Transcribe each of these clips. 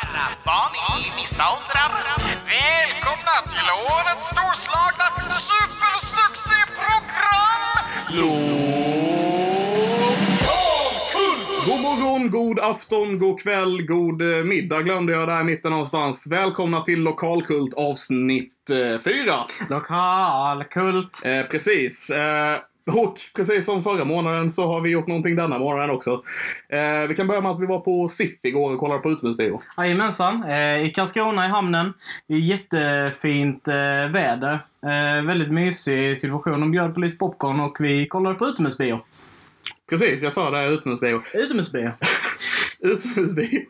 herrar, barn i vissa åldrar. Välkomna till årets storslagna supersuccéprogram! God morgon, god afton, god kväll, god eh, middag glömde jag där i mitten någonstans. Välkomna till Lokalkult avsnitt 4. Lokalkult. Eh, precis. Eh, och precis som förra månaden så har vi gjort någonting denna månaden också. Eh, vi kan börja med att vi var på SIF igår och kollade på utomhusbio. Jajamensan. Eh, I Karlskrona i hamnen. Jättefint eh, väder. Eh, väldigt mysig situation. De bjöd på lite popcorn och vi kollade på utomhusbio. Precis, jag sa det, utomhusbio. Utomhusbio. Utomhusbio.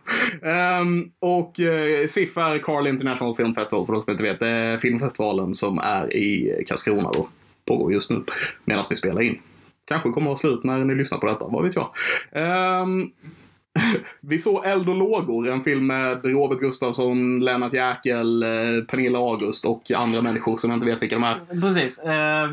Ehm, och uh, SIF är Carl International Film Festival, för de som inte vet. Det är filmfestivalen som är i Karlskrona då. Pågår just nu, medan vi spelar in. Kanske kommer att vara slut när ni lyssnar på detta, vad vet jag. Um, vi såg Eld och lågor, en film med Robert Gustafsson, Lennart Jäkel, eh, Pernilla August och andra människor som jag inte vet vilka de är. Precis. Eh,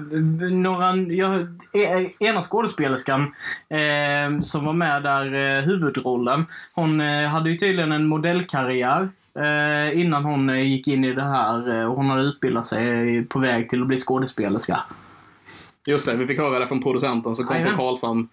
några, jag, eh, ena skådespelerskan eh, som var med där, eh, huvudrollen, hon eh, hade ju tydligen en modellkarriär eh, innan hon eh, gick in i det här. Eh, och hon hade utbildat sig eh, på väg till att bli skådespelerska. Just det, vi fick höra det från producenten som kom Jajamän. från Karlshamn.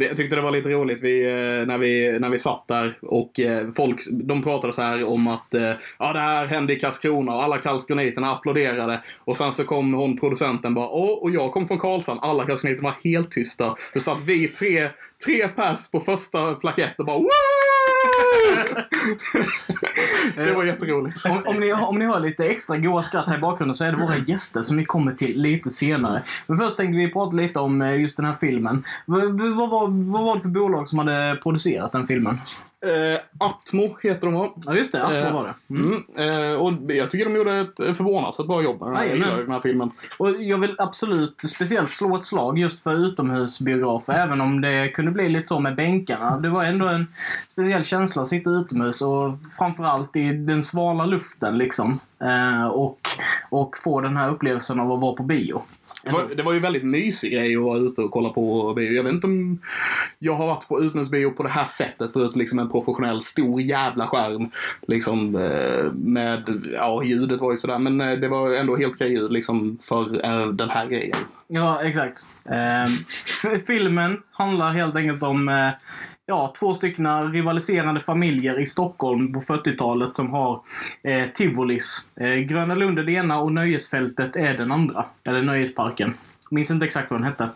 Jag tyckte det var lite roligt vi, eh, när, vi, när vi satt där och eh, folk de pratade så här om att eh, ja, det här hände i Karlskrona och alla karlskroniterna applåderade. Och sen så kom hon, producenten, bara åh, och jag kom från Karlshamn. Alla karlskroniter var helt tysta. Så satt vi tre, tre pers på första plakett och bara Woo! Det var jätteroligt. Om, om, ni, om ni hör lite extra goa skratt här i bakgrunden så är det våra gäster som vi kommer till lite senare. Men först tänkte vi prata lite om eh, just den här filmen. V- v- Vad var, vad var det för bolag som hade producerat den filmen? Eh, Atmo heter de va? Ja, just det. Atmo var det. Mm. Mm. Eh, och jag tycker de gjorde ett förvånansvärt bra jobb med den här, den här filmen. Och jag vill absolut speciellt slå ett slag just för utomhusbiografer, även om det kunde bli lite så med bänkarna. Det var ändå en speciell känsla att sitta utomhus och framförallt i den svala luften liksom. Eh, och, och få den här upplevelsen av att vara på bio. Det var, det var ju väldigt mysig grej att vara ute och kolla på bio. Jag vet inte om jag har varit på utomhusbio på det här sättet förut. Liksom en professionell stor jävla skärm. Liksom eh, med, ja ljudet var ju sådär. Men eh, det var ändå helt okej ljud liksom för eh, den här grejen. Ja, exakt. Eh, filmen handlar helt enkelt om eh, ja, två stycken rivaliserande familjer i Stockholm på 40-talet som har eh, tivolis. Eh, Gröna Lund är det ena och Nöjesfältet är den andra. Eller Nöjesparken. Minns inte exakt vad den hette.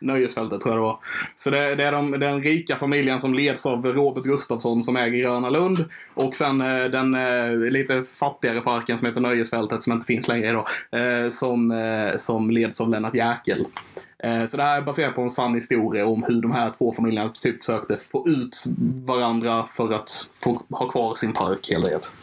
Nöjesfältet tror jag det var. Så det, det är de, den rika familjen som leds av Robert Gustafsson som äger Gröna Lund. Och sen eh, den eh, lite fattigare parken som heter Nöjesfältet som inte finns längre idag. Eh, som, eh, som leds av Lennart Jäkel. Eh, så det här är baserat på en sann historia om hur de här två familjerna typ försökte få ut varandra för att få ha kvar sin park helt enkelt.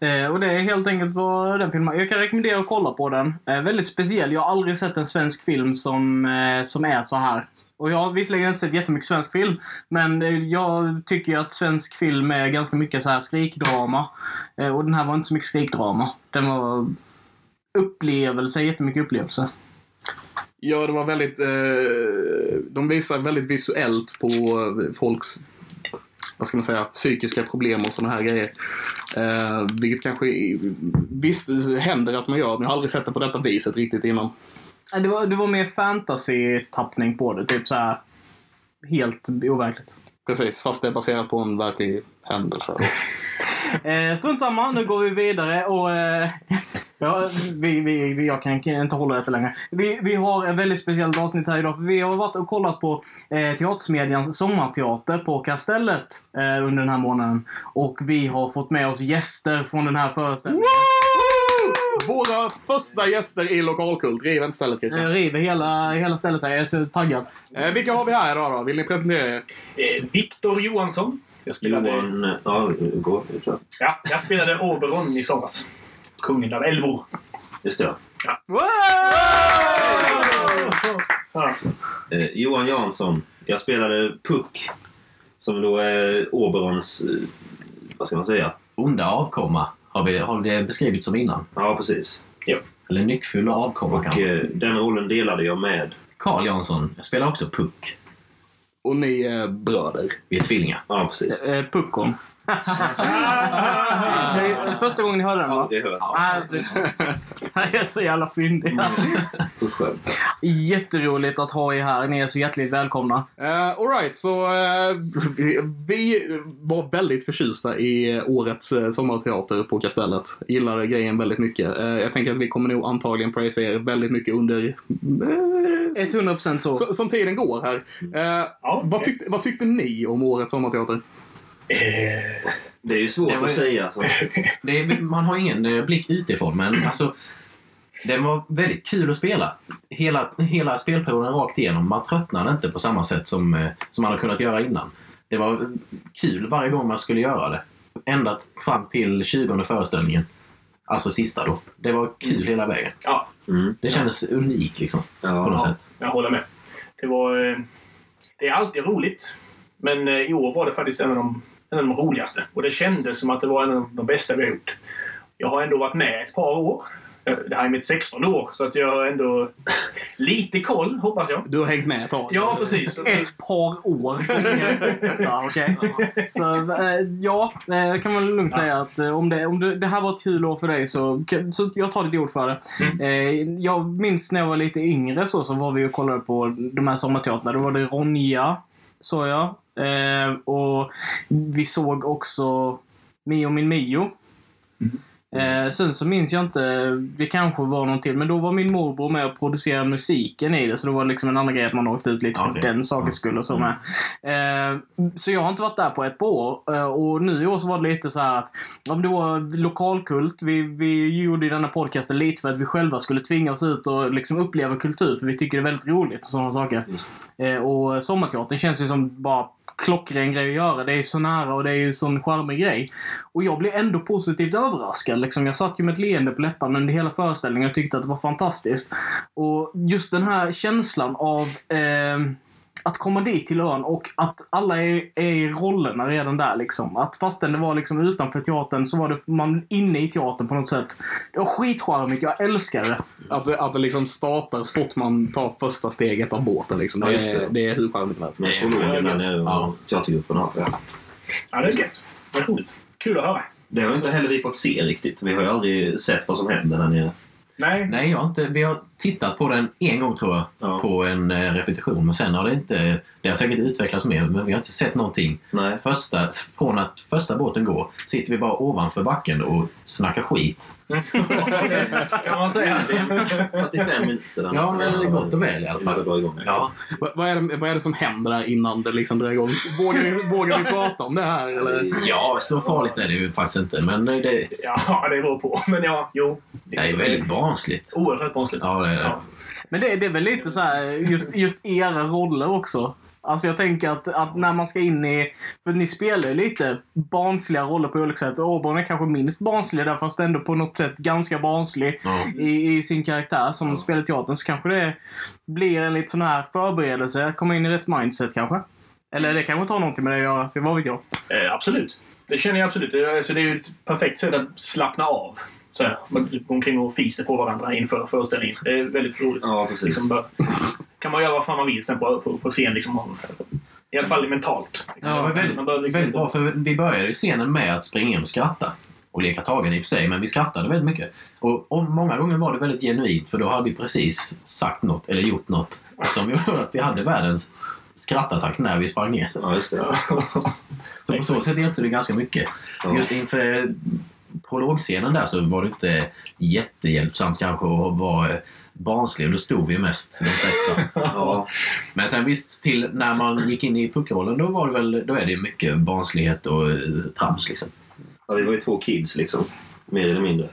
Eh, och det är helt enkelt vad den filmen Jag kan rekommendera att kolla på den. Eh, väldigt speciell. Jag har aldrig sett en svensk film som, eh, som är så här. Och jag har visserligen inte sett jättemycket svensk film, men eh, jag tycker att svensk film är ganska mycket så här skrikdrama. Eh, och den här var inte så mycket skrikdrama. Den var upplevelse, jättemycket upplevelse. Ja, det var väldigt... Eh, de visar väldigt visuellt på eh, folks, vad ska man säga, psykiska problem och sådana här grejer. Eh, vilket kanske, visst händer att man gör, men jag har aldrig sett det på detta viset riktigt innan. Det var, det var mer fantasy-tappning på det. Typ så här helt overkligt. Precis, fast det är baserat på en verklig händelse. Eh, strunt samma, nu går vi vidare och... Eh, ja, vi, vi, vi, jag kan inte hålla detta längre. Vi, vi har ett väldigt speciellt avsnitt här idag. För vi har varit och kollat på eh, Teatersmedjans sommarteater på Kastellet eh, under den här månaden. Och vi har fått med oss gäster från den här föreställningen. Våra första gäster i Lokalkult. Riv inte stället Jag Christian. river hela, hela stället här. Jag är så taggad. Eh, vilka har vi här idag då? Vill ni presentera er? Eh, Viktor Johansson. Jag spelade, Johan... Ja, gå. ja, jag spelade Oberon i somras. Kungen av älvor. Just det. Ja. Eh, Johan Jansson. Jag spelade Puck. Som då är Oberons... Eh, vad ska man säga? onda avkomma har, vi, har det beskrivits som innan. Ja, precis. Eller nyckfull avkomma Och kanske. eh, den rollen delade jag med. Carl Jansson. Jag spelar också Puck. Och ni är bröder. Vi är tvillingar. Ja, precis. Eh, Puckon. Det är första gången ni hörde den va? Hört. Nej, precis. Jag är så jävla fyndig. Skönt. Jätteroligt att ha er här. Ni är så hjärtligt välkomna. Uh, Alright, så eh, vi, vi var väldigt förtjusta i årets uh, sommarteater på Kastellet. Gillade grejen väldigt mycket. Eh, jag tänker att vi kommer nog antagligen prisa er väldigt mycket under... eh, 100% så. så, som tiden går här. Eh, Ja, vad, tyckte, vad tyckte ni om årets sommarteater? Eh, Det är ju svårt var att säga. alltså. Så. Det är, man har ingen eh, blick utifrån, men alltså... Den var väldigt kul att spela. Hela, hela spelperioden rakt igenom. Man tröttnade inte på samma sätt som, eh, som man har kunnat göra innan. Det var kul varje gång man skulle göra det. Ända fram till 20 föreställningen. Alltså sista då. Det var kul hela vägen. ja, Mm. Det kändes unikt liksom. På något Ja. sätt. jag håller med. Det var... Det är alltid roligt. Men i år var det faktiskt en av, de, en av de roligaste. Och det kändes som att det var en av de bästa vi har gjort. Jag har ändå varit med ett par år. Eh, Det här är mitt 16 år, så att jag har ändå lite koll, hoppas jag. Du har hängt med ett tag. Ja, precis. Ett par år. ja, okej. Så eh, ja, eh, jag kan väl lugnt säga att eh, om, det, om det, det här var ett kul år för dig så, så jag tar ditt ord för det. Eh, jag minns när jag var lite yngre så, så var vi och kollade på de här sommarteatrarna. Då var det Ronja, såg jag. Eh, och vi såg också Mio min Mio. Eh, sen så minns jag inte, det kanske var någon till, men då var min morbror med och producerade musiken i det. Så det var liksom en annan grej att man åkte ut lite för Okej. den sakens skull och så med. Eh, så jag har inte varit där på ett par år. Eh, och nu i år så var det lite så här att, ja, men det var lokalkult. Vi, vi gjorde denna podcasten lite för att vi själva skulle tvinga oss ut och liksom uppleva kultur, för vi tycker det är väldigt roligt och sådana saker. Eh, och sommarteatern känns ju som bara klockren grej att göra. Det är ju så nära och det är ju sån charmig grej. Och jag blev ändå positivt överraskad. Liksom. Jag satt ju med ett leende på läpparna under hela föreställningen och tyckte att det var fantastiskt. Och just den här känslan av eh, att komma dit till ön och att alla är, är i rollerna redan där. Liksom. Att fastän det var liksom utanför teatern så var det man inne i teatern på något sätt. Det var skitcharmigt. Jag älskar det. Att, det- att det liksom startar så fort man tar första steget av båten. Liksom. Ja, Det, är, det. det är hur charmigt som helst. Ja. teatergruppen och allt det. Ja, det är. Det roligt. Kul att höra. Det har inte heller vi fått se riktigt. Vi har ju aldrig sett vad som händer där nere. Nej, Nej, jag har inte, vi har tittat på den en gång tror jag. Ja. På en eh, repetition. Men sen har det inte... Det har säkert utvecklats mer, men vi har inte sett någonting. Nej. Första, från att första båten går sitter vi bara ovanför backen och snackar skit. kan man säga. 45 minuter. Ja, men det är gott och väl i alla det fall. Ja, Vad, är det, vad är det som händer där innan det liksom drar igång? Vågar vi, vågar vi prata om det här? Eller? ja, så farligt är det ju faktiskt inte. Men det, det Ja, det beror på. Men ja, jo. är väldigt barnsligt. Oerhört barnsligt. Ja, är det. Ja. Men det, det är väl lite så här, just, just era roller också. Alltså jag tänker att, att när man ska in i... För ni spelar ju lite barnsliga roller på olika sätt. Åborn är kanske minst barnslig där, fast ändå på något sätt ganska barnslig Ja. i, i sin karaktär som spelar teatern. Så kanske det blir en lite sån här förberedelse, att komma in i rätt mindset kanske. Eller det kanske inte har någonting med det att göra, vad vet jag. Eh, absolut. Det känner jag absolut. Det är, alltså, det är ju ett perfekt sätt att slappna av. Så här, man går omkring och fiser på varandra inför föreställningen. Det är väldigt roligt. Ja, precis. Liksom bara, kan man göra vad fan man vill sen på, på, på scen. Liksom, I alla fall mentalt. Liksom. Det var väldigt, Man behöver liksom väldigt bra, för vi började ju scenen med att springa in och skratta. Och leka tagen i och för sig, men vi skrattade väldigt mycket. Och, och många gånger var det väldigt genuint, för då hade vi precis sagt något, eller gjort något, som gjorde att vi hade världens skrattattack när vi sprang ner. Ja, just det. Så på så sätt hjälpte det ganska mycket. Ja. Just inför prologscenen där så var det inte jättehjälpsamt kanske att vara barnslig. Och då stod vi mest, de flesta. Ja, Men sen visst, till när man gick in i puckrollen då var det väl, då är det mycket barnslighet och eh, trams liksom. Ja, vi var ju två kids liksom. Mer eller mindre.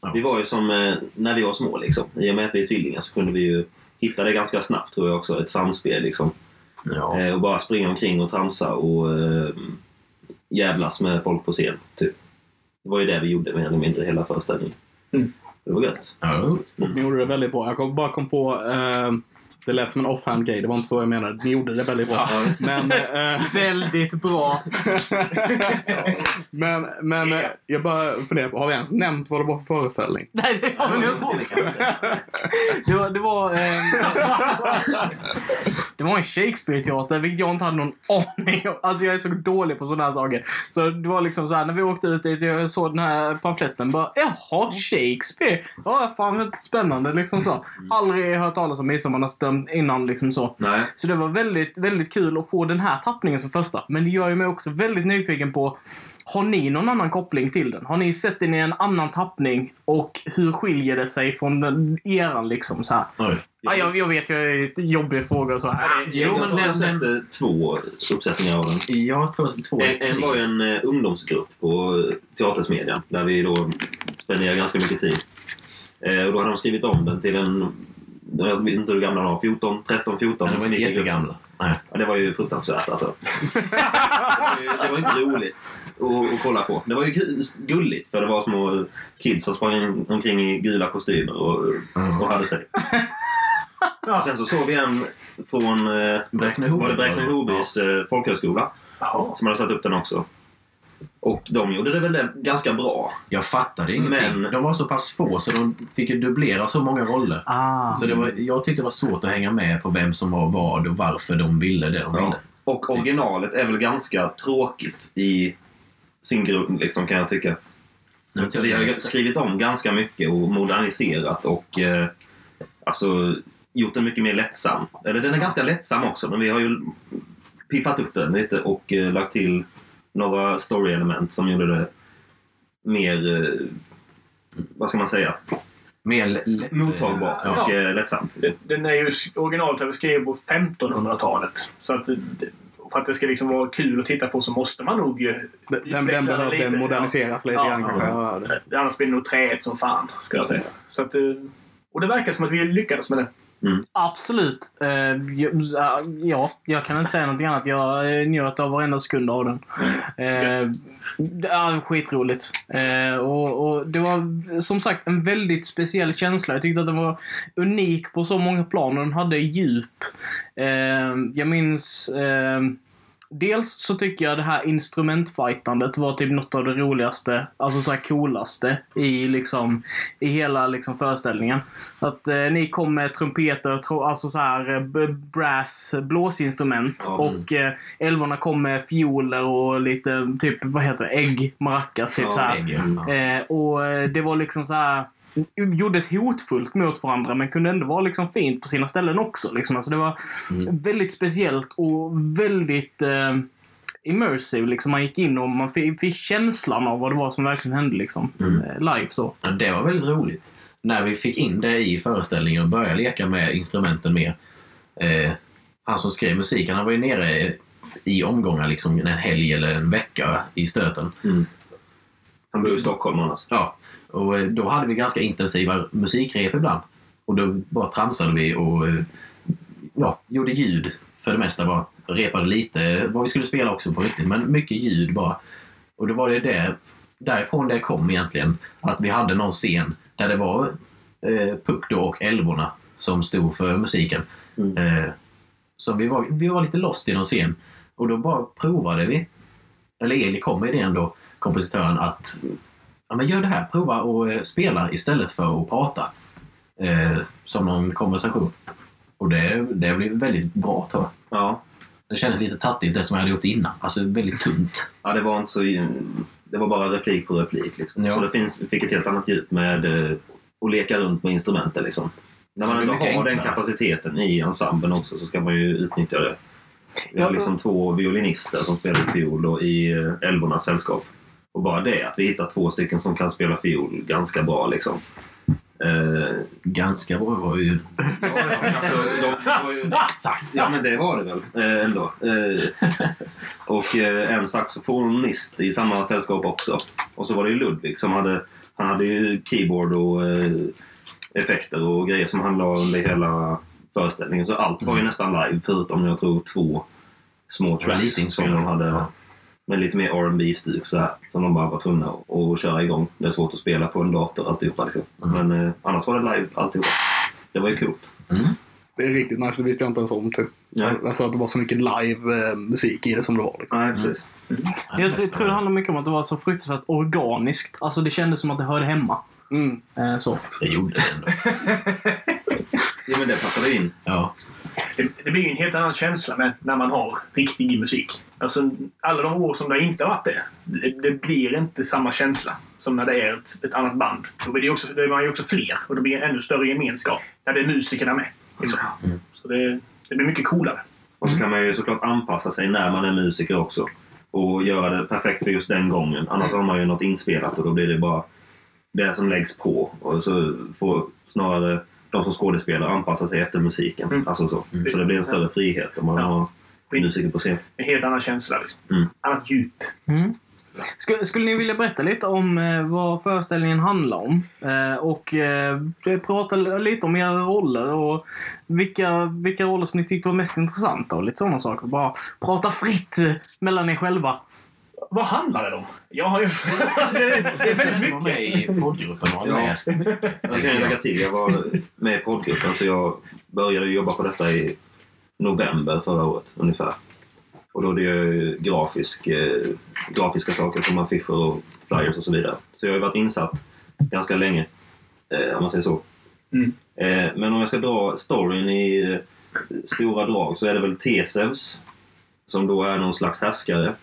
Ja. Vi var ju som eh, när vi var små liksom. I och med att vi är tvillingar så kunde vi ju hitta det ganska snabbt tror jag också. Ett samspel liksom. Ja. Eh, och bara springa omkring och tramsa och eh, jävlas med folk på scen. Typ. Det var ju det vi gjorde mer eller mindre hela föreställningen. Mm. Det var gött. Ja, roligt. Ni gjorde det väldigt bra. Jag kom, bara kom på... Eh, det lät som en offhand grej. Det var inte så jag menade. Ni gjorde det väldigt bra. Men, eh, Väldigt bra. men, men eh, jag bara funderar på, har vi ens nämnt vad det var för föreställning? Nej, det har vi inte. Det var... Det var eh, Det var en Shakespeare-teater, vilket jag inte hade någon aning om. Alltså jag är så dålig på sådana här saker. Så det var liksom så här, när vi åkte ut dit, jag såg den här pamfletten, bara jaha, Shakespeare? Ja, fan vad spännande liksom så. Aldrig hört talas om Midsommarnattsdömd innan liksom så. Nej. Så det var väldigt, väldigt kul att få den här tappningen som första. Men det gör ju mig också väldigt nyfiken på har ni någon annan koppling till den? Har ni sett den i en annan tappning? Och hur skiljer det sig från den, eran liksom så här? Oj. Ja, jag, jag vet, jag är jobbiga frågor så här. Jo, Jo, jag men tror jag har den- sett två uppsättningar av den. Jag tror att två En, en var ju en eh, ungdomsgrupp på Teatersmedjan där vi då spenderade ganska mycket tid. Eh, och då hade de skrivit om den till en... Jag vet inte hur gamla de var. 14, 13, 14. Men de var inte jättegamla. Nej. Ja, det var ju fruktansvärt alltså. det, var ju, det var inte roligt att, att kolla på. Det var ju gu- gulligt för det var små kids som sprang omkring i gula kostymer och, och hade sig. Och sen så såg vi en från eh, var det Bräkne-Hobys eh, folkhögskola Jaha. som hade satt upp den också. Och de gjorde det väl det ganska bra. Jag fattade ingenting. Men- De var så pass få så de fick ju dubblera så många roller. Ah. Så det var, jag tyckte det var svårt att hänga med på vem som var vad och varför de ville det de ville. Och originalet är väl ganska tråkigt i sin grund liksom, kan jag tycka. Vi har ju skrivit om ganska mycket och moderniserat och eh, alltså gjort den mycket mer lättsam. Eller den är ganska lättsam också men vi har ju piffat upp den lite och eh, lagt till några story-element som gjorde det mer, eh, vad ska man säga, Mer lä- lätt, mottagbart Ja. och eh, lättsamt. Den- är ju originalet är skriven på 1500-talet. Så att det- för att det ska liksom vara kul att titta på så måste man nog ju Den, den, behövde lite. moderniseras lite Ja. grann kanske. Ja, det- Ja. Annars blir det nog träet som fan, skulle jag säga. Så att, eh, och det verkar som att vi lyckades med det. Absolut. Eh, ja, ja, jag kan inte säga något annat. Jag eh, njöt av varenda sekund av den. Eh, det är skitroligt. Och, och det var som sagt en väldigt speciell känsla. Jag tyckte att den var unik på så många plan och den hade djup. Jag minns Dels så tycker jag det här instrumentfightandet var typ något av det roligaste, alltså så här coolaste i liksom i hela liksom föreställningen. Att eh, ni kom med trumpeter, alltså så här eh, brass, blåsinstrument Ja. och eh, älvorna kom med fioler och lite typ, vad heter det, ägg, maracas typ Ja, så här. ägg, ja. Eh, och eh, det var liksom så här gjordes hotfullt mot varandra men kunde ändå vara liksom fint på sina ställen också. Liksom. Alltså det var väldigt speciellt och väldigt eh, immersive. Liksom. Man gick in och man fick, fick känslan av vad det var som verkligen hände liksom. Eh, live så. Ja, det var väldigt roligt. När vi fick in det i föreställningen och började leka med instrumenten mer. Eh, han som skrev musiken, han var ju nere i omgångar liksom en helg eller en vecka i stöten. Han bor i Stockholm annars. Ja, och eh, då hade vi ganska intensiva musikrep ibland. Och då bara tramsade vi och eh, ja, gjorde ljud för det mesta. Bara repade lite vad vi skulle spela också på riktigt, men mycket ljud bara. Och då var det där, därifrån det kom egentligen. Att vi hade någon scen där det var eh, Puck då och Älvorna som stod för musiken. Eh, så vi var, vi var lite lost i någon scen. Och då bara provade vi. Eller Eli kom med idén då, kompositören, att ja, men gör det här. Prova att eh, spela istället för att prata. Eh, som någon konversation. Och det, det blev väldigt bra tror jag. Ja. Det kändes lite tattigt det som jag hade gjort innan. Alltså väldigt tunt. Ja, det var inte så... Det var bara replik på replik. Liksom. Ja. Så det finns, fick ett helt annat djup med eh, att leka runt med instrumenten. Liksom. När man ändå har den enklare. kapaciteten i ensemblen också så ska man ju utnyttja det. Vi har liksom två violinister som spelar fiol och i eh, Älvornas sällskap. Och bara det, att vi hittar två stycken som kan spela fiol ganska bra. Liksom. Eh, Ganska bra var ju... ja, ja, alltså, de, var ju! Ja, men det var det väl eh, ändå. Eh, och eh, en saxofonist i samma sällskap också. Och så var det ju Ludvig som hade, han hade ju keyboard och eh, effekter och grejer som han la under hela föreställningen. Så allt var ju nästan live förutom jag tror två små tracks som de hade Ja. Med lite mer R&B stuk så här. Som de bara var tvungna att, att köra igång. Det är svårt att spela på en dator alltihopa. Liksom. Mm. Men eh, annars var det live alltihopa. Det var ju coolt. Det är riktigt nice. Det visste jag inte ens om. Typ. Ja. Alltså att det var så mycket live-musik i det som det var. Liksom. Nej, precis. Jag tror, tror det handlar mycket om att det var så fruktansvärt organiskt. Alltså det kändes som att det hörde hemma. Mm. Eh, så. Jag gjorde det ändå. Ja, men det passade in. Ja. Det, det blir ju en helt annan känsla med när man har riktig musik. Alltså, alla de år som det inte har varit det, det, det blir inte samma känsla som när det är ett, ett annat band. Då blir det också, då är man ju också fler och det blir en ännu större gemenskap när det är musikerna med. Liksom. Så det, det blir mycket coolare. Och så kan man ju såklart anpassa sig när man är musiker också. Och göra det perfekt för just den gången. Annars har man ju något inspelat och då blir det bara det som läggs på. Och så får snarare de som skådespelar anpassa sig efter musiken. Mm. Alltså så. så det blir en större frihet om man Ja. har musiker på scen. En helt annan känsla. Liksom. Mm. Annat djup. Skulle, skulle ni vilja berätta lite om eh, vad föreställningen handlar om? Eh, och eh, prata lite om era roller och vilka, vilka roller som ni tyckte var mest intressanta och lite sådana saker. Bara prata fritt mellan er själva. Vad handlar det om? Jag har ju... det, det är väldigt Jag var mycket. med i poddgruppen och har läst mycket. Jag kan ju lägga till, jag var med i poddgruppen så jag började jobba på detta i november förra året ungefär. Och då är det ju grafisk, eh, grafiska saker som affischer och flyers och så vidare. Så jag har ju varit insatt ganska länge, eh, om man säger så. Mm. Eh, men om jag ska dra storyn i eh, stora drag så är det väl Teseus som då är någon slags härskare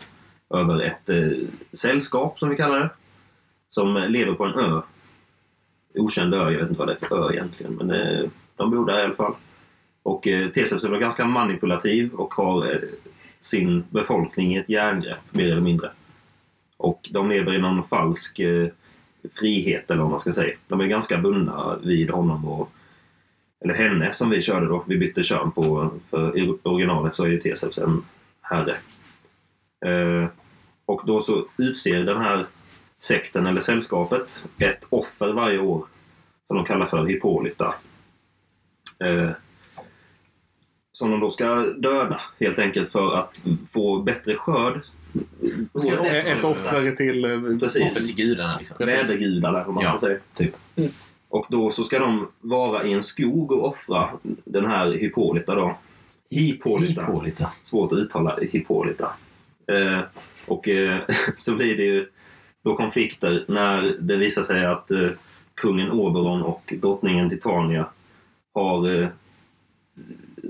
över ett eh, sällskap som vi kallar det. Som lever på en ö okänd ö. Jag vet inte vad det är för ö egentligen, men eh, de bor där i alla fall. Och eh, Teseus är ganska manipulativ och har eh, sin befolkning i ett järngrepp, mer eller mindre. Och de lever i någon falsk eh, frihet, eller vad man ska säga. De är ganska bundna vid honom och eller henne som vi körde då. Vi bytte kön på, för i originalet så är ju Teseus en herre. Eh, och då så utser den här sekten eller sällskapet ett offer varje år som de kallar för Hippolyta. Eh, som de då ska döda helt enkelt för att få bättre skörd. Ett offer till... eh, Offer Precis. till gudarna liksom. Precis. Vädergudar, om man Ja. ska säga. Typ. Och då så ska de vara i en skog och offra den här Hippolyta då. Hippolyta. Hippolyta. Svårt att uttala Hippolyta. Eh, och eh, så blir det ju då konflikter när det visar sig att eh, kungen Oberon och drottningen Titania har eh,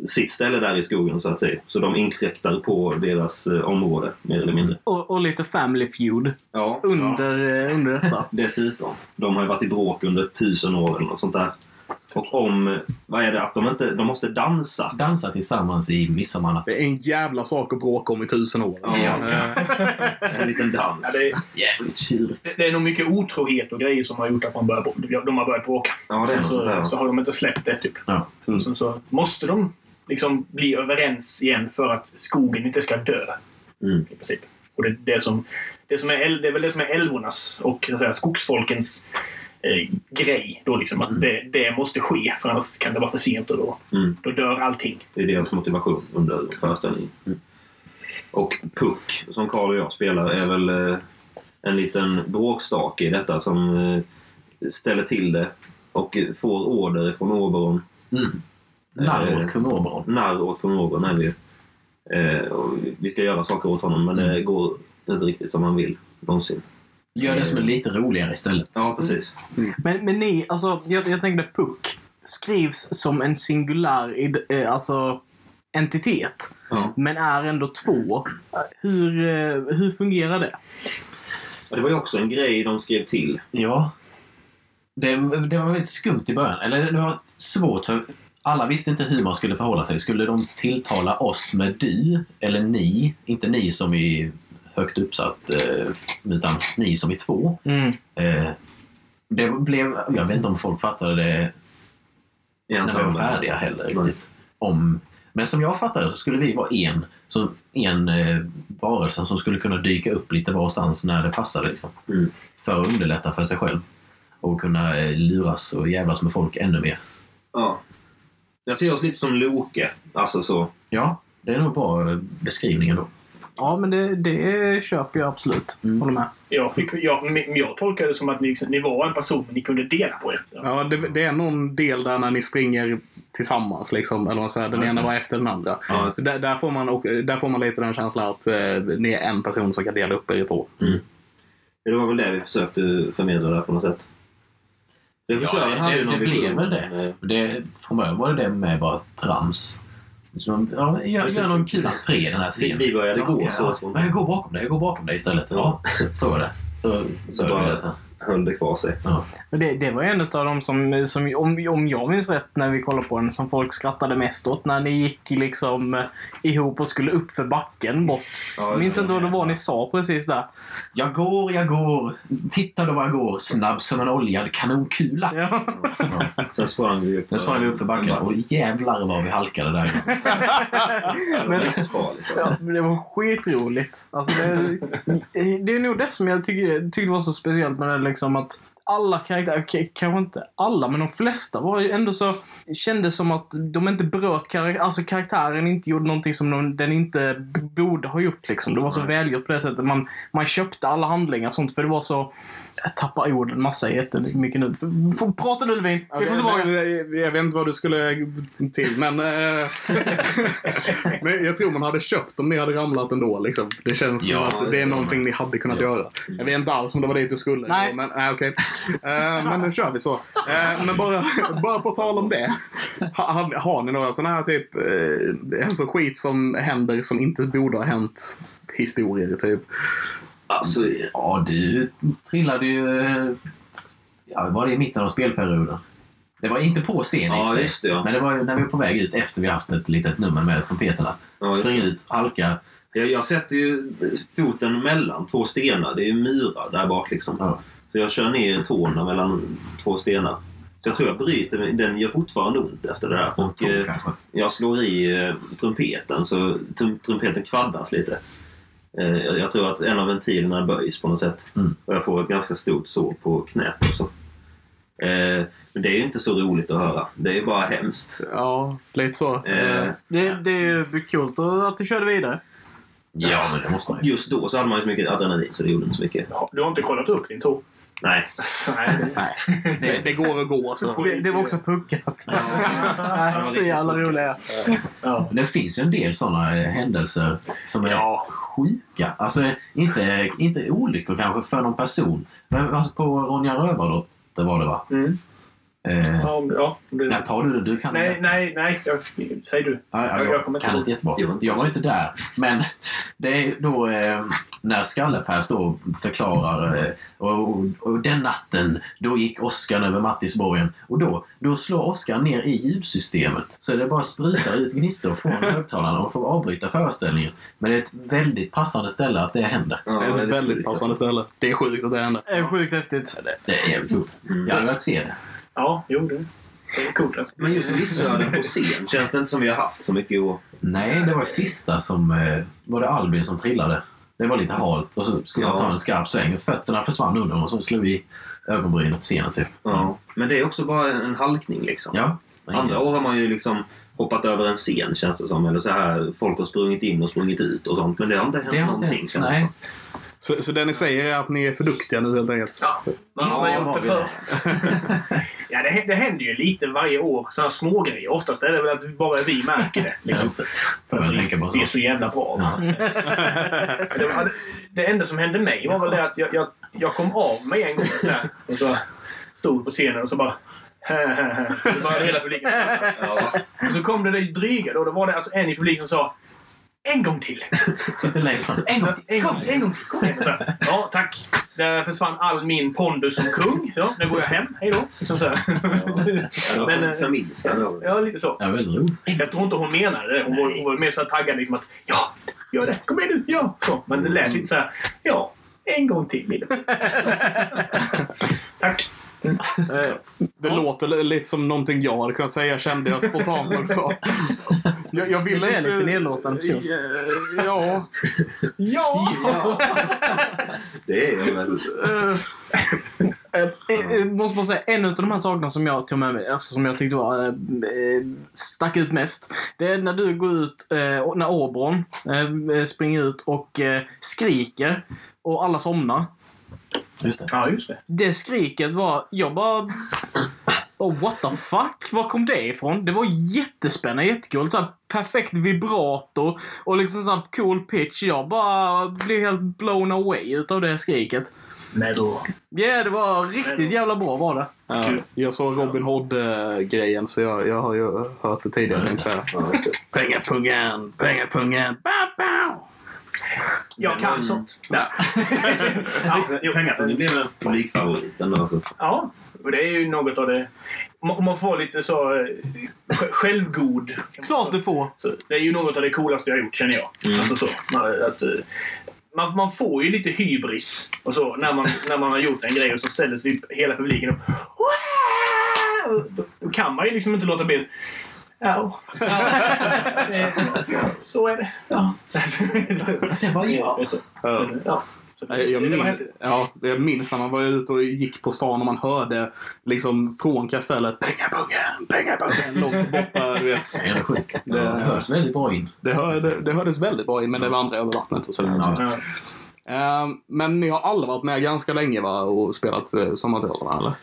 sitt ställe där i skogen så att säga. Så de inkräktar på deras eh, område mer eller mindre. Och, och lite family feud Ja, under, eh, under detta. Dessutom. De har ju varit i bråk under tusen år eller något sånt där. Och om, vad är det, att de inte, de måste dansa. Dansa tillsammans i midsommar. Det är en jävla sak att bråka om i tusen år. Ja. Eh, En liten dans. Ja, det, Jävligt tjurigt. det, det är nog mycket otrohet och grejer som har gjort att man börjar, de har börjat bråka. Ja, är där. så, så har de inte släppt det, typ. Ja. Och sen så måste de liksom bli överens igen för att skogen inte ska dö. Mm. I princip. Och det, det, som, det, som är, det är väl det som är älvornas och så att säga, skogsfolkens eh, grej. Då liksom, att det, det måste ske, för annars kan det vara för sent och då, Mm. då dör allting. Det är deras motivation under föreställningen. Och Puck, som Karl och jag spelar, är väl eh, en liten bråkstake i detta som eh, ställer till det och får order från Oberon. Mm. Narr åt kung Oberon. Narr åt kung Oberon är vi ju. Vi ska göra saker åt honom men det går inte riktigt som man vill någonsin. Gör det som är lite roligare istället. Ja, precis. Men, men ni, alltså jag, jag tänkte Puck skrivs som en singulär id- eh, alltså, entitet. Ja. Men är ändå två. Hur, eh, hur fungerar det? Och det var ju också en grej de skrev till. Ja. Det, det var väldigt skumt i början. Eller det var svårt för alla visste inte hur man skulle förhålla sig. Skulle de tilltala oss med du eller ni? Inte ni som i högt uppsatt, eh, utan ni som i två. Mm. Eh, det blev, jag vet inte om folk fattade det när vi var färdiga heller riktigt. Om, men som jag fattade så skulle vi vara en, så en eh, varelse som skulle kunna dyka upp lite varstans när det passade. Liksom. Mm. För att underlätta för sig själv. Och kunna eh, luras och jävlas med folk ännu mer. Ja. Jag ser oss lite som Loke. Alltså så. Ja, det är nog bra eh, beskrivning ändå. Ja, men det, det köper jag absolut. Mm. Håller med. Jag, fick, jag, jag tolkar det som att ni, liksom, ni var en person men ni kunde dela på er. Ja, det, det är någon del där när ni springer tillsammans. Liksom, eller vad säger, den ena var efter den andra. Ja, Så där, där, får man, och, där får man lite den känslan att eh, ni är en person som kan dela upp er i två. Det var väl det vi försökte förmedla där på något sätt. Regissören Ja, det, det, det blev väl det. det. Från början var det det med bara trams. Så de, ja, gör, gör någon kul entré i den här scenen. Vi började Ja, gå så ja. jag går bakom dig, jag går bakom dig istället. Ja, så prova det. Så, så, Så bara- det sen. Höll det kvar sig. Men det, det var en av de som, som om, om jag minns rätt när vi kollade på den, som folk skrattade mest åt. När ni gick liksom eh, ihop och skulle upp för backen bort. Ja, minns det inte vad det var ni sa precis där. Jag går, jag går. Titta då vad jag går. Snabb som en oljad kanonkula. Ja. Sen sprang vi upp. Sen sprang vi upp för backen och jävlar vad vi halkade där. Det var livsfarligt. alltså. Ja, men det var skitroligt. Alltså det, det är nog det som jag tycker, tyckte var så speciellt med det liksom att alla karaktärer, k- kanske inte alla, men de flesta var ju ändå så, kändes som att de inte bröt karaktären, alltså karaktären inte gjorde någonting som de, den inte borde ha gjort liksom. Det var så välgjort på det sättet. Man, man köpte alla handlingar och sånt för det var så, jag tappar orden massa jättemycket nu. Prata nu Levin! Vi får tillbaka. jag, jag vet inte vad du skulle till, men... eh, men jag tror man hade köpt om ni hade ramlat ändå. Liksom. Det känns Ja, som att det det är någonting ni hade kunnat Ja. göra. Jag vet inte alls om det var dit du skulle. Nej. Men nej, okej. Eh, men nu kör vi så. Men bara, bara på tal om det. Ha, har, har ni några sådana här typ, alltså skit som händer som inte borde ha hänt? Historier typ. Alltså, Ja, du trillade ju... Ja, var det i mitten av spelperioden? Det var inte på scen och Ja, sig. det, ja. Men det var när vi var på väg ut efter vi haft ett litet nummer med trumpeterna. Ja, Spring ut, halka. jag, jag sätter ju foten mellan två stenar. Det är ju murar där bak liksom. Ja. Så jag kör ner tårna mellan två stenar. Så jag tror jag bryter. Den gör fortfarande ont efter det där. Och Tå, eh, jag slår i eh, trumpeten så trum, trumpeten kvaddas lite. Eh, jag, tror att en av ventilerna böjs på något sätt. Mm. Och jag får ett ganska stort sår på knät också. Eh, men det är ju inte så roligt att höra. Det är ju bara hemskt. Ja, lite så. Eh, Det, det är ju kul att du körde vidare. Ja, men det måste man ju. just då så hade man ju så mycket adrenalin så det gjorde inte så mycket. Ja, Du har inte kollat upp din tå? Nej. Nej. det, det går att gå så. Det, det var också puckat. Nej, så jävla roliga. Ja. Men det finns ju en del sådana händelser som är Ja sjuka. Alltså inte, inte olyckor kanske för någon person. Men alltså på Ronja Rövardotter var det va? Mm. Eh, Ja, om- ja, om du... ja, tar du det? Du kan Nej, det. nej, nej. Jag, säg du. Ja, ja, Jag- jag, jag kommer inte kan inte jättebra. Jag var inte Jag var inte där. Men det är då eh, när Skallepärs då förklarar eh, och, och, och den natten då gick Oskar över Mattisborgen och då, då slår Oskar ner i ljudsystemet. Så det bara sprutar ut gnistor från högtalarna och får avbryta föreställningen. Men det är ett väldigt passande ställe att det händer. Ja, Det är ett väldigt sjukt, passande ställe. Det är sjukt att det händer. Det är sjukt häftigt. Det är jävligt coolt. Mm. Jag hade velat se det. Ja, jo, det, det är coolt. Alltså. Men just missöden på scen känns det inte som vi har haft så mycket att... Nej, det var sista som... Eh, var det Albin som trillade? Det var lite halt och så skulle han Ja. ta en skarp sväng och fötterna försvann under och så slog vi ögonbrynet scenen typ. Ja. Men det är också bara en halkning liksom. Ja. Andra år har man ju liksom hoppat över en scen känns det som. Eller så här, folk har sprungit in och sprungit ut och sånt. Men det har inte hänt Det har inte någonting hänt. känns det Nej. som. Så, så det ni säger är att ni är för duktiga nu helt enkelt? Man har Ja, gjort har det förr. ja, det, det händer ju lite varje år. Sådana små grejer. Oftast är det väl att bara vi märker det. Liksom. Ja. För att bara vi, vi är så jävla bra. Ja. Det, var, det enda som hände mig var väl det att jag, jag, jag kom av mig en gång så här, och så stod på scenen och så bara så började hela publiken. Ja. Och så kom det det dryga då. Då var det alltså en i publiken som sa En gång till! Sitter längst fram. En gång till. En gång, en gång till! Kom igen! Så här, ja, tack! Där försvann all min pondus som kung. Ja, nu går jag hem. Hej då! Liksom så här. Ja. Men, eh, det. Ja, lite så. Ja, väldigt roligt. Jag tror inte hon menade det. Hon var, hon var mer så här taggad liksom att Ja, gör det! Kom igen nu! Ja! Så. Men det lät lite så här. Ja, en gång till Tack! Eh, Det låter li- lite som någonting jag hade kunnat säga kände jag spontant när du sa. Jag, jag vill Du är inte... lite nedlåtande person. Ja. Ja! Det är väl... eh, Eh, måste bara säga, en av de här sakerna som jag tog med mig, alltså som jag tyckte var, stack ut mest. Det är när du går ut, och- när Orbron eh, springer ut och skriker och alla somnar. Just det. Ja, just det. Det skriket var, jag bara... Och what the fuck? Var kom det ifrån? Det var jättespännande, jättekul. Så här perfekt vibrato och liksom så cool pitch. Jag bara blev helt blown away utav det skriket. Nej då. Ja, yeah, det var riktigt jävla bra var det. Ja, jag såg Robin Hood-grejen så jag, jag har ju hört det tidigare. Pengapungen, pengapungen, bow, bow. Jag kan sånt. Ja. ja, jo. Pengapengen blev en publikfavorit ändå. Alltså. ja, och det är ju något av det... Om man får lite så eh, sj- självgod. Klart du får. Så det är ju något av det coolaste jag har gjort, känner jag. Mm. Alltså så. Man, att, eh, man, man får ju lite hybris och så, när, man, när man har gjort en grej och så ställer sig hela publiken upp. Då kan man ju liksom inte låta bli Ja. Så är det. Ja. Det var jag. Ja. Jag, minns, ja, jag minns när man var ute och gick på stan och man hörde liksom från kastellet Pengapungen, pengapungen långt borta. Du vet. Det hörs väldigt bra in. Det, hör, det, det hördes väldigt bra in, men det vandrade över vattnet och sådär. Ja. Ja. Ehm, men ni har alla varit med ganska länge va? och spelat uh, Sommarteatrarna eller?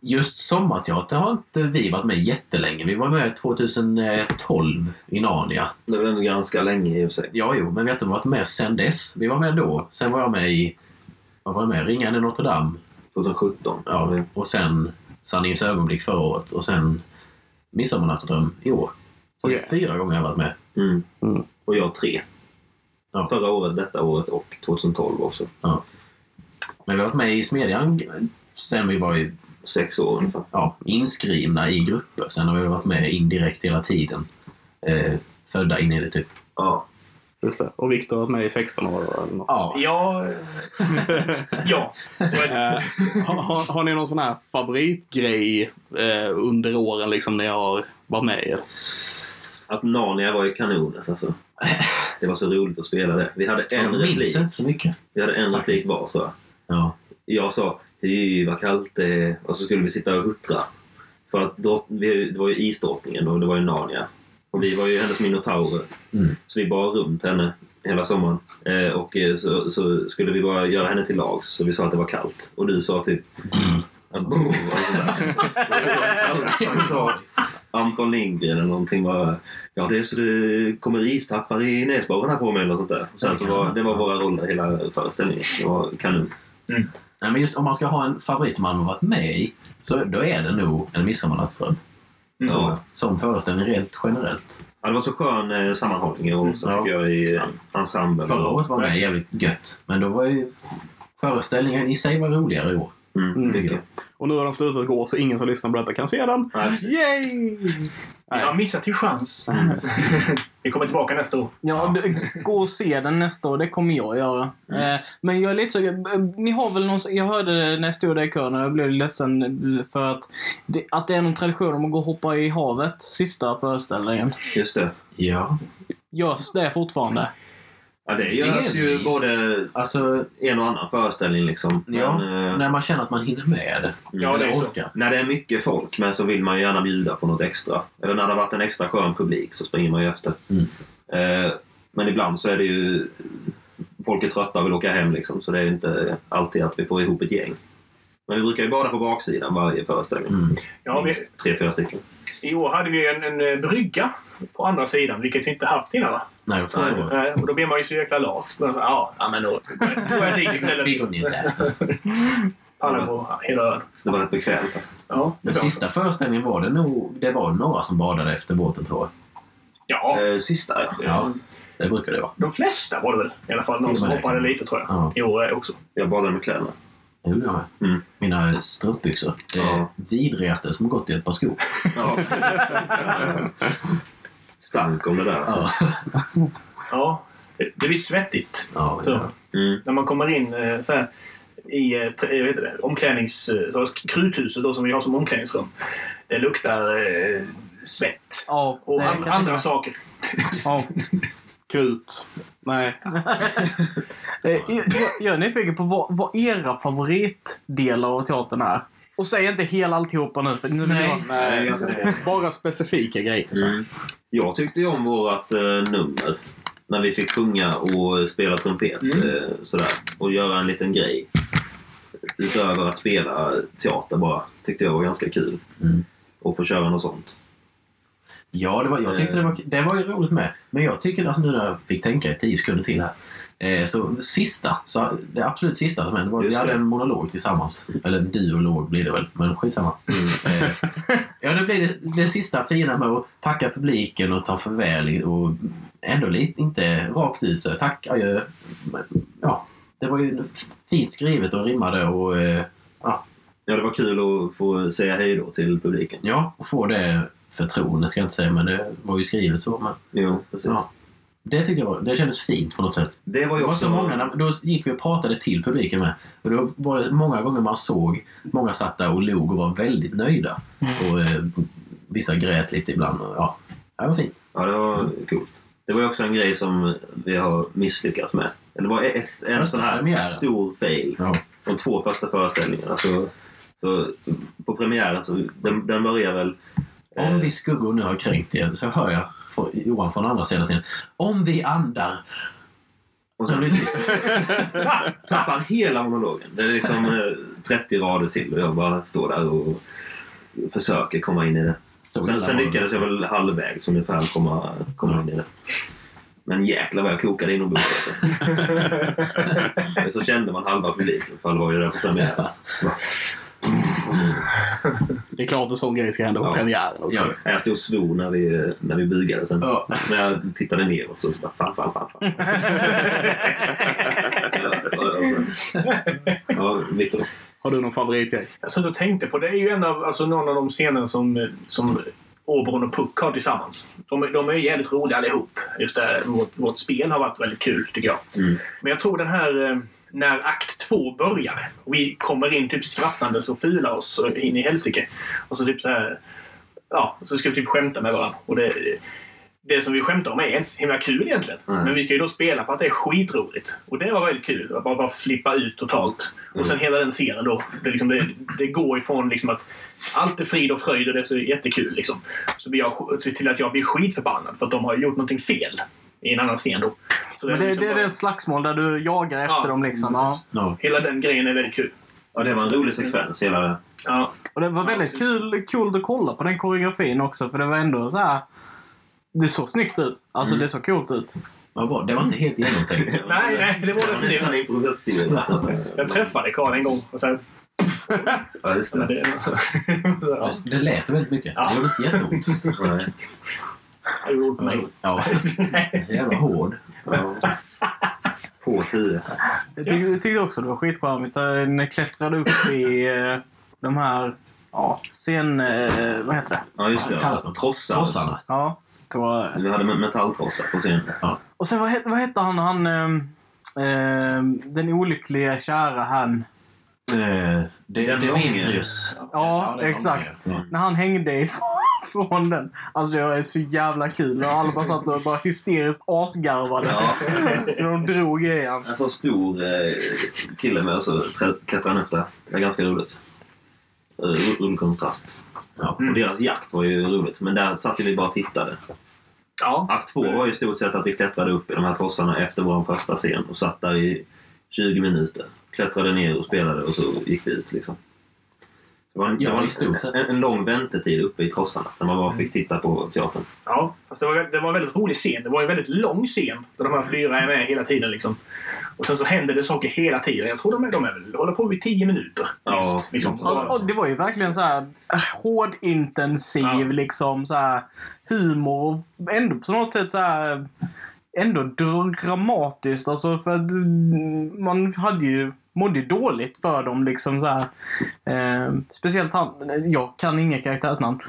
Just Sommarteater har inte vi varit med jättelänge. Vi var med 2012 i Narnia. Det var ändå ganska länge i och för sig. Ja, jo, men vi har inte varit med sen dess. Vi var med då. Sen var jag med i... Vad var jag med? Ringaren i Notre Dame. 2017. Ja, och sen Sanningens ögonblick förra året. Och sen Midsommarnattsdröm i år. Så det är Okej. fyra gånger jag har varit med. Mm. Mm. Och jag tre. Ja. Förra året, detta året och 2012 också. Men vi har varit med i Smedjan sen vi var i, Sex år ungefär. ja, inskrivna i grupper. Sen har vi varit med indirekt hela tiden. Eh, födda in i det typ. Ja. Just det. Och Viktor har varit med i 16 år eller något. Ja. Ja. ja. Eh, har, har, ni någon sån här favoritgrej eh, under åren liksom ni har varit med i? Att Narnia var ju kanonet alltså. Det var så roligt att spela det. Vi hade en Jag minns replik. inte så mycket. Vi hade en replik var tror jag. Ja. Jag sa Hy vad kallt det är. Och så skulle vi sitta och huttra. För att drott, vi, det var ju isdrottningen och det var ju Narnia. Och vi var ju hennes minotaurer. Mm. Så vi bar runt henne hela sommaren. Eh, och eh, så, så skulle vi bara göra henne till lag så vi sa att det var kallt. Och du sa typ... brr, och så sa Anton Lindgren eller någonting bara... Ja, det är så det kommer istappar i näsborrarna på mig eller sånt där. Och sen så var, det var våra roller hela föreställningen. Det var kanon. Nej, men just om man ska ha en favorit som man har varit med i, så då är det nog En midsommarnattsdröm. Mm. Ja. Som föreställning rent generellt. Ja, det var så skön eh, sammanhållning och så Ja. tycker jag i eh, ensemblen. Förra året var med jävligt gött. Men då var ju föreställningen i sig var roligare i år. Mm, Mm. Och nu har de slutat gå så ingen som lyssnar på detta kan se den. Nej, Yay! Jag har missat till chans. Vi kommer tillbaka nästa år. Ja, gå och se den nästa år. Det kommer jag göra. Mm. Eh, men jag är lite så... eh, Ni har väl någon... Jag hörde det när jag stod där i kön och jag blev ledsen för att det, att det är någon tradition om att gå och hoppa i havet sista föreställningen. just det. Ja. Görs det fortfarande? Ja, det görs ju både Alltså, en och annan föreställning liksom. ja, Men, eh, när man känner att man hinner med det. Ja, det är Eller så. orkar. när det är mycket folk men så vill man ju gärna bjuda på något extra. Eller när det har varit en extra skön publik så springer man ju efter. Mm. Eh, men ibland så är det ju... Folk är trötta och vill åka hem liksom. Så det är ju inte alltid att vi får ihop ett gäng. Men vi brukar ju bada på baksidan varje föreställning. Mm. Ja, vi, Minst tre, fyra stycken. I år hade vi en, en brygga på andra sidan, vilket vi inte haft innan va? Nej, året. Nej, och då blir man ju så jäkla lat. Men, Ja, ja, men då går jag dit istället. Ja, hela ön. Det var rätt bekvämt. Ja, var- sista föreställningen var det nog... Det var några som badade efter båten tror jag. Ja, Eh, sista ja. Ja, det brukar det vara. de flesta var det väl. I alla fall någon som hoppade kan- lite tror jag. Ja. I år också. Jag badade med kläderna. Det gjorde jag med. Mm. Mina strumpbyxor. Det Ja. vidrigaste som gått i ett par skor. Ja. Stank om det där. Alltså. Ja. Ja, det, det blir svettigt. Ja, Så, det- Mm. när man kommer in eh, så här, i eh, jag vet inte, omklädnings... eh, kruthuset då, som vi har som omklädningsrum. Det luktar eh, svett. Ja, Och det an, andra saker. Ja. Krut. Nej. Jag, jag- jag är nyfiken på vad, vad era favoritdelar av teatern är. Och säg inte hela alltihopa nu. För nu Nej. Nej, alltså, bara specifika grejer. Så. Mm. Jag tyckte ju om vårt eh, nummer. När vi fick sjunga och spela trumpet Mm. eh, sådär. Och göra en liten grej. utöver att spela teater bara. Tyckte jag var ganska kul. Mm. Och få köra något sånt. Ja, det var, jag tyckte det var, det var ju roligt med. Men jag tycker, alltså nu när jag fick tänka i tio sekunder till här. Eh, så sista, så det absolut sista som hände var att vi hade en monolog tillsammans. Eller duolog blir det väl, men skitsamma. Eh, ja, det blir det, det sista fina med att tacka publiken och ta farväl och ändå lite, inte rakt ut så tack, adjö. Ja, det var ju fint skrivet och rimmade och eh, ja, Ja, det var kul att få säga hej då till publiken. ja, och få det förtroende ska jag inte säga, men det var ju skrivet så. Men, Jo, precis. ja. Det tyckte jag var, det kändes fint på något sätt. Det var ju Det var också... så många, när- då gick vi och pratade till publiken med. Och då var det många gånger man såg, många satt där och log och var väldigt nöjda. Och eh, vissa grät lite ibland. Och, ja, det var fint. Ja, det var coolt. Det var ju också en grej som vi har misslyckats med. Det var ett, en Första sån här premiären. stor fail. Ja. De två första föreställningarna. Så, så på premiären så den, den börjar väl... eh, Om vi skuggor nu har kränkt er så hör jag Johan från andra sidan scenen. Om vi andar. och sen blir det tyst. tappar hela monologen. Det är liksom eh, 30 rader till och jag bara står där och försöker komma in i det. Så Sen, sen lyckades jag väl halvvägs ungefär komma, komma in i det. Men jäklar vad jag kokade inombords alltså. Så kände man halva publiken för det var ju där på premiären. Det är klart en sån grej ska hända på Ja. premiären också. Ja. Jag stod och svor när vi, när vi bugade sen. Ja. När jag tittade neråt så bara fan, fan, fan. fan. ja, Viktor. Har du någon favoritgrej? Satt och tänkte på det. är ju en av, alltså, någon av de scener som, som Oberon och Puck har tillsammans. De, de är jävligt roliga allihop. Just det, vårt, vårt spel har varit väldigt kul tycker jag. Mm. Men jag tror den här eh, när akt två börjar vi kommer in typ skrattandes och fula oss in i helsike. Och så typ så här... Ja, så ska vi typ skämta med varandra. Och det, det som vi skämtar om är inte så himla kul egentligen. Nej. Men vi ska ju då spela på att det är skitroligt. Och det var väldigt kul. Att bara, bara flippa ut totalt. Och sen hela den scenen då. Det, liksom, det, det går ifrån liksom att allt är frid och fröjd och det är så jättekul. Liksom. Så blir jag, till att jag blir skitförbannad för att de har gjort någonting fel i en annan scen då. Så Men det, liksom det är bara- det slagsmål där du jagar efter Ja, dem liksom. Ja. Ja. Hela den grejen är väldigt kul. Ja, det var en rolig sekvens. Hela... Ja. Och det var väldigt kul, kul att kolla på den koreografin också för det var ändå så här. Det såg snyggt ut. Alltså Mm. det såg coolt ut. Vad bra. Det var inte helt genomtänkt. Nej, nej, det var Det det nästan. Jag träffade Karl en gång och sen... Ja, just det. Det, Det lät väldigt mycket. Ja. Det gjorde inte jätteont. Gjorde på mig. Ja, jävla hård. Ja. På 10. Jag tyckte, jag tyckte också det var skitcharmigt. när Ni klättrade upp i eh, de här ja, scen... Eh, vad heter det? Ja, just det. Ja. Trossar. Trossarna. Ja. Det var, Vi hade metalltrossar på scenen. och sen vad hette, vad hette han? han ehm, den olyckliga kära han. Eh, det, Demetrius. Ja, var exakt. Ja. När han hängde ifrån från den. Alltså det är så jävla kul. Och alla bara satt och bara hysteriskt asgarvade. Ja. När de drog han. En sån stor eh, kille med och så klättrar han upp där. Det är ganska roligt. Eh, ro- Rolig kontrast. Ja. Och deras jakt var ju roligt. Men där satt vi bara och tittade. Ja. Akt två var ju i stort sett att vi klättrade upp i de här trossarna efter vår första scen och satt där i 20 minuter. Klättrade ner och spelade och så gick vi ut liksom. Det var en, Ja, det var i stort sett. en, en lång väntetid uppe i trossarna när man bara fick titta på teatern. Ja, fast det var, det var en väldigt rolig scen. Det var en väldigt lång scen där de här fyra är med hela tiden. Liksom. Och sen så händer det saker hela tiden. Jag tror de, är, de är väl, håller på i tio minuter. Ja, minst, liksom. Och, och det var ju verkligen så här eh, hårdintensiv Ja. liksom så här humor och ändå på något sätt så här ändå dramatiskt alltså för att mm, man hade ju mådde dåligt för dem liksom så här. Eh, speciellt han, jag kan inga karaktärsnamn.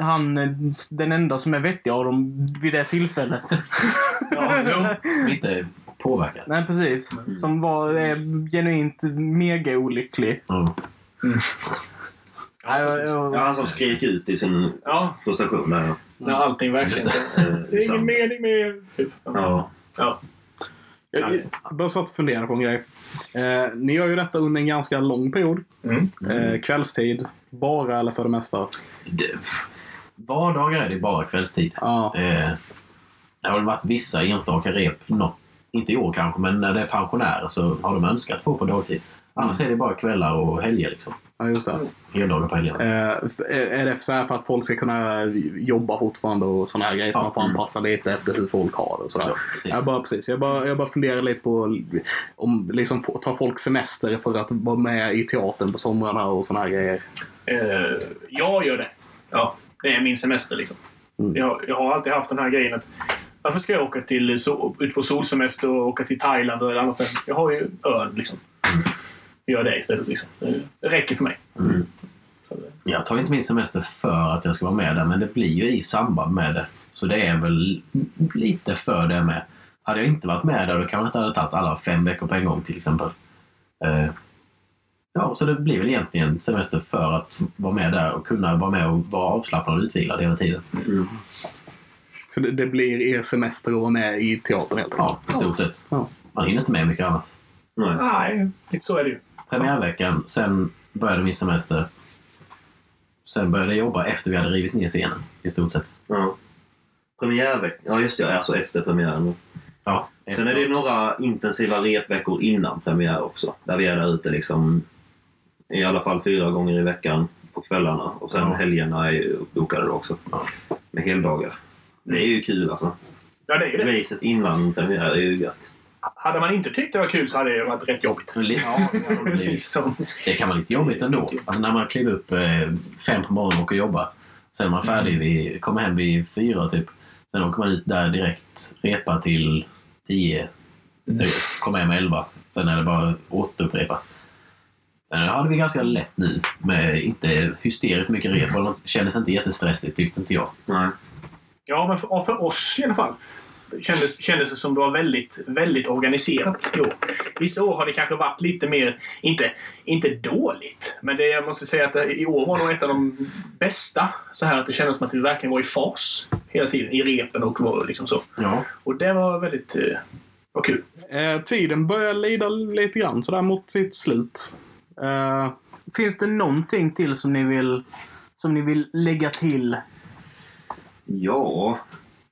Han, eh, den enda som är vettig av dem vid det tillfället. Ja, jo. Inte påverkad. Nej precis. Som var eh, genuint mega olycklig. Ja. Ja, precis. Ja, han som skrek ut i sin ja, frustration där. När allting verkligen... Just Eh, Det är ingen mening med... Ja. Ja. Jag, jag bara satt och funderade på en grej. Eh, ni gör ju detta under en ganska lång period. Mm. Eh, kvällstid. Bara eller för det mesta. Det, vardagar är det bara kvällstid. Ja. Eh, det har väl varit vissa enstaka rep, något, inte i år kanske, men när det är pensionärer så har de önskat få på dagtid. Annars är det bara kvällar och helger liksom. Ja, just det. Heldagar på helgerna. Eh, är det så här för att folk ska kunna jobba fortfarande och sådana här grejer? Så Ja. man får anpassa lite efter hur folk har det och sådär. Ja, precis. jag bara, precis. Jag bara, jag bara funderar lite på om liksom tar folk semester för att vara med i teatern på somrarna och sådana här grejer. Eh, jag gör det. Ja, det är min semester liksom. Mm. Jag, jag har alltid haft den här grejen att varför ska jag åka till, ut på solsemester och åka till Thailand eller annat ställe? Jag har ju ön liksom. Gör det istället liksom. Det, räcker för mig. Det- Jag tar inte min semester för att jag ska vara med där, men det blir ju i samband med det. Så det är väl lite för det med. Hade jag inte varit med där då kanske jag inte hade tagit alla fem veckor på en gång till exempel. Eh, Ja, så det blir väl egentligen semester för att vara med där och kunna vara med och vara avslappnad och utvilad hela tiden. Så det, det blir er semester att vara med i teatern helt enkelt? Ja, i stort sett. Ja. Man hinner inte med mycket annat. Nej. Nej, så är det ju. Premiärveckan, sen började min semester. Sen började jag jobba efter vi hade rivit ner scenen, i stort sett. Ja. Premiärveckan. Ja, just det. Alltså efter premiären. Ja, Sen är det några intensiva repveckor innan premiär också. Där vi är där ute liksom i alla fall fyra gånger i veckan på kvällarna. Och sen Ja. helgerna är ju uppbokade då också. Ja. Med heldagar. Det är ju kul alltså. Ja, det är ju det. Racet innan premiär är ju gött. Hade man inte tyckt det var kul så hade det varit rätt jobbigt. Ja, det det. Liksom. Det kan vara lite jobbigt ändå. Alltså när man kliver upp eh, fem på morgonen och åker och jobbar. Sen är man färdig, vid, kommer hem vid fyra typ. Sen åker man ut där direkt, repa till tio. Nu, kommer hem elva. Sen är det bara återupprepa. Sen hade vi ganska lätt nu med inte hysteriskt mycket rep. Det kändes inte jättestressigt tyckte inte jag. Nej. Ja, men för, för oss i alla fall kändes, kändes det som det var väldigt, väldigt organiserat i år. Vissa år har det kanske varit lite mer, inte, inte dåligt, men det, jag måste säga att det, i år var nog ett av de bästa. Så här att det kändes som att vi verkligen var i fas hela tiden i repen och var liksom så. Ja. Och det var väldigt eh, var kul. Eh, tiden börjar lida lite grann sådär mot sitt slut. Eh, Finns det någonting till som ni vill, som ni vill lägga till? Ja,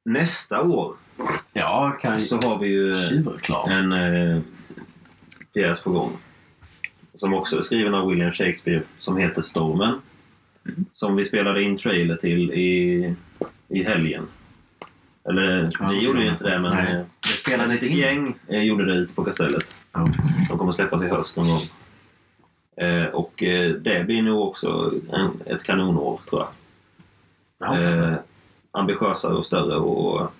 nästa år Ja, kan så har vi ju en eh, pjäs på gång. Som också är skriven av William Shakespeare som heter Stormen. Som vi spelade in trailer till i, i helgen. Eller Ja, vi gjorde ju inte det men Nej. eh, Det ett spelades in. gäng eh, gjorde det ute på Kastellet. Ja. Som kommer släppas i höst någon gång. Eh, och eh, det blir nog också en, ett kanonår tror jag. Ja, Eh, ambitiösare och större och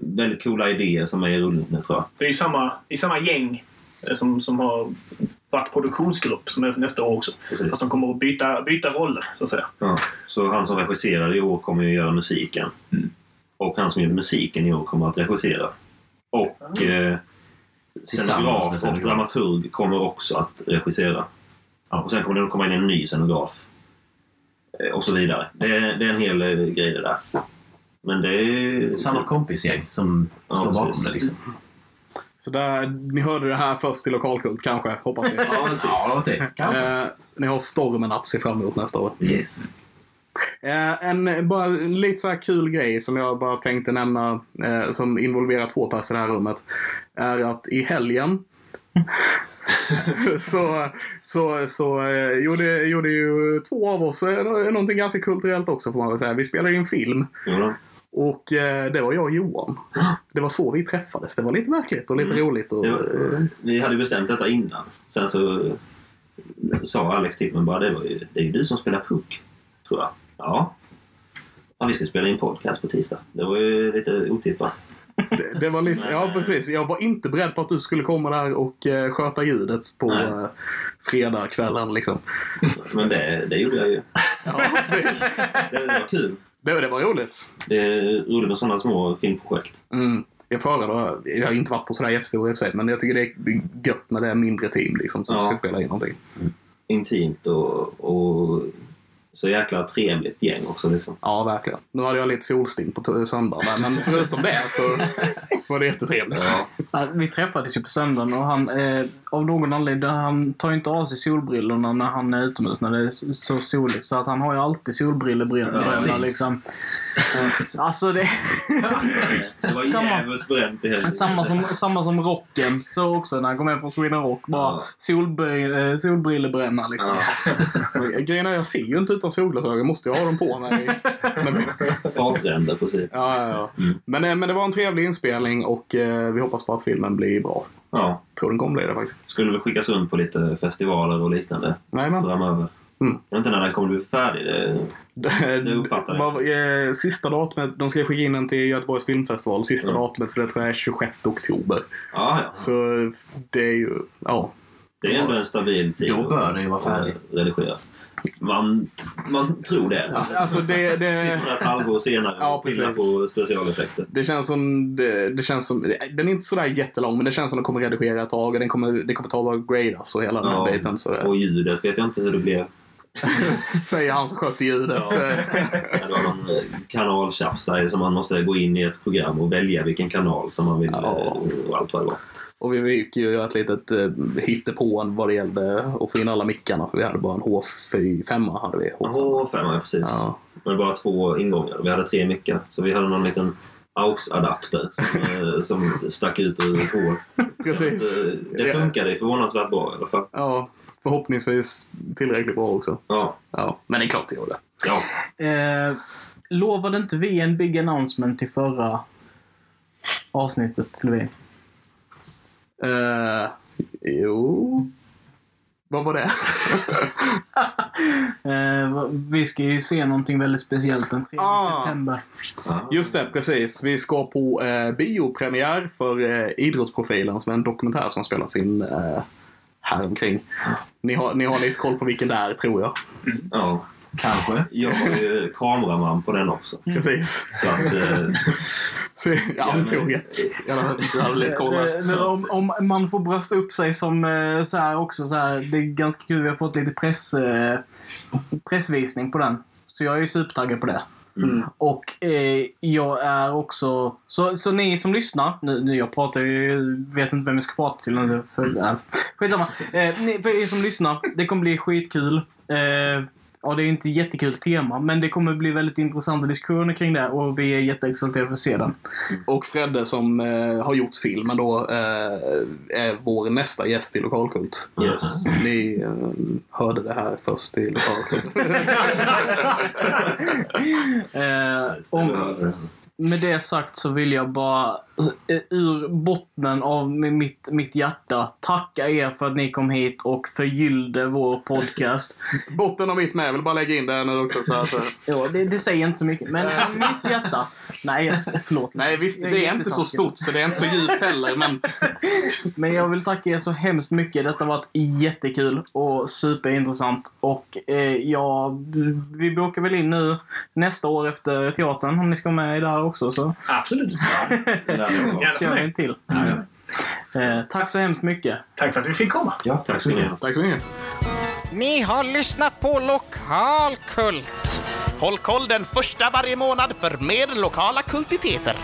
väldigt coola idéer som är i rullning tror jag. Det är ju samma, i samma gäng eh, som, som har varit produktionsgrupp som är för nästa år också. Precis. Fast de kommer att byta, byta roller, så att säga. Ja. Så han som regisserade i år kommer ju göra musiken. Och han som gjorde musiken i år kommer att regissera. Och eh, Tillsammans med scenograf och scenograf. dramaturg kommer också att regissera. Ja. Och sen kommer det komma in en ny scenograf. Eh, och så vidare. Det är, det är en hel eh, grej det där. Men det är... Samma kompisgäng som Ja, står bakom precis. det. Liksom. så där, ni hörde det här först till Lokalkult kanske, hoppas vi. Ja, det var det. Kanske. Eh, ni har stormen att se fram emot nästa år. Yes. Eh, en bara lite så här kul grej som jag bara tänkte nämna eh, som involverar två personer i det här rummet. Är att i helgen så, så, så eh, gjorde, gjorde ju två av oss eh, någonting ganska kulturellt också får man väl säga. Vi spelade in film då. Och eh, det var jag och Johan. Det var så vi träffades. Det var lite märkligt och lite Mm. roligt. Och, var- eh, Vi hade bestämt detta innan. Sen så sa Alex till mig bara det, var ju, det är ju du som spelar puck, tror jag. Ja. ja. Vi ska spela in podcast på tisdag. Det var ju lite otippat. Det, det var lite, ja precis. Jag var inte beredd på att du skulle komma där och eh, sköta ljudet på eh, fredagskvällen liksom. Men det, det gjorde jag ju. Ja. Det, det var kul. Det, det var roligt. Det är roligt med sådana små filmprojekt. Mm. Jag föredrar, jag har inte varit på sådär jättestora i och för sig, men jag tycker det är gött när det är mindre team liksom som Ja. ska spela in någonting. Intimt och, och så jäkla trevligt gäng också. Liksom. Ja, verkligen. Nu hade jag lite solsting på söndag, men förutom det så var det jättetrevligt. Ja. Vi träffades ju på söndagen och han, eh, av någon anledning, han tar ju inte av sig solbrillorna när han är utomhus när det är så soligt. Så att han har ju alltid solbrillor brända precis. liksom. Alltså det... Det var djävulskt bränt i helgen. Samma som, samma som rocken. Så också när han kom hem från Sweden Rock. Bara Ja. eh, solbrillebränna liksom. Ja, Grejen är, jag ser ju inte utan solglasögon. Måste jag ha dem på mig? Fartränder sidan. ja, ja, ja. Mm. Men, eh, men det var en trevlig inspelning och eh, vi hoppas på att filmen blir bra. Ja, Tror den kommer bli det faktiskt. skulle väl skickas runt på lite festivaler och liknande men. framöver. Mm. Jag vet inte när den kommer bli färdig. Det... Det uppfattar jag. eh, sista datumet, de ska skicka in den till Göteborgs filmfestival. Sista Mm. datumet för det tror jag är 26 oktober. Ja, ja. Så det är ju, ja. Det är ändå en stabil tid. Då bör den ju vara färdig. att Redigera. Man, man tror det. Alltså det, Sitter det, där ett halvår senare Ja, och pillar på specialeffekter. det känns som, det, det känns som, den är inte sådär jättelång men det känns som de kommer redigera ett tag och den kommer, det kommer ta ett tag att gradas och hela den här Ja. biten. Så det, Och ljudet vet jag inte hur det blev. säger han som sköter ljudet. Ja. Det var någon kanaltjafs där som man måste gå in i ett program och välja vilken kanal som man vill Ja. eh, och allt vad det var. Och vi fick ju göra ett litet uh, hittepå vad det gällde att få in alla mickarna. För vi hade bara en H5 hade vi. H5. H5 ja, precis. Ja. Men bara två ingångar. Vi hade tre mickar. Så vi hade någon liten AUX-adapter som, eh, som stack ut ur hål. Precis. Så, eh, Det funkade förvånansvärt bra i alla fall. Ja, förhoppningsvis tillräckligt bra också. Ja. Ja, men det är klart det gjorde. ja. Eh, lovade inte vi en big announcement till förra avsnittet, Levin? Uh, jo... Vad var det? Eh, vi ska ju se någonting väldigt speciellt den 3 Ah. september. Just det, precis. Vi ska på eh, biopremiär för eh, Idrottsprofilen som är en dokumentär som har spelats in eh, här omkring. Ni har, ni har lite koll på vilken det är, tror jag. ja. Kanske. Jag var ju kameraman på den också. Precis. Så att, eh, Så jag antog att jag hade, jag hade lite koll. här. Eh, men om, om man får brösta upp sig som eh, så här också så här, det är ganska kul. Vi har fått lite press, eh, pressvisning på den. Så jag är ju supertaggad på det. Mm. Och eh, jag är också... Så, så ni som lyssnar, nu, nu jag pratar ju, vet inte vem jag ska prata till nu. För, äh, skitsamma. Eh, ni, för er som lyssnar, det kommer bli skitkul. Eh, ja, det är inte ett jättekul tema, men det kommer bli väldigt intressanta diskussioner kring det och vi är jätteexalterade för att se den. Och Fredde som eh, har gjort filmen då eh, är vår nästa gäst i Lokalkult. yes. Ni eh, hörde det här först i Lokalkult. Eh, om, med det sagt så vill jag bara ur botten av mitt, mitt hjärta tacka er för att ni kom hit och förgyllde vår podcast. Botten av mitt med, jag vill bara lägga in det nu också. Så att, eh, Ja, det, det säger inte så mycket, men från mitt hjärta. Nej, jag, förlåt. nej visst, det är inte så stort så det är inte så djupt heller. Men Men jag vill tacka er så hemskt mycket. Detta har varit jättekul och superintressant. Och eh, ja, vi bokar väl in nu nästa år efter teatern om ni ska vara med där också. Så Absolut. Var det. kör vi en till. Eh, tack så hemskt mycket. Tack för att vi fick komma. Ja, Tack så mycket. tack så mycket. Ni har lyssnat på Lokalkult. Håll koll den första varje månad för mer lokala kultiteter.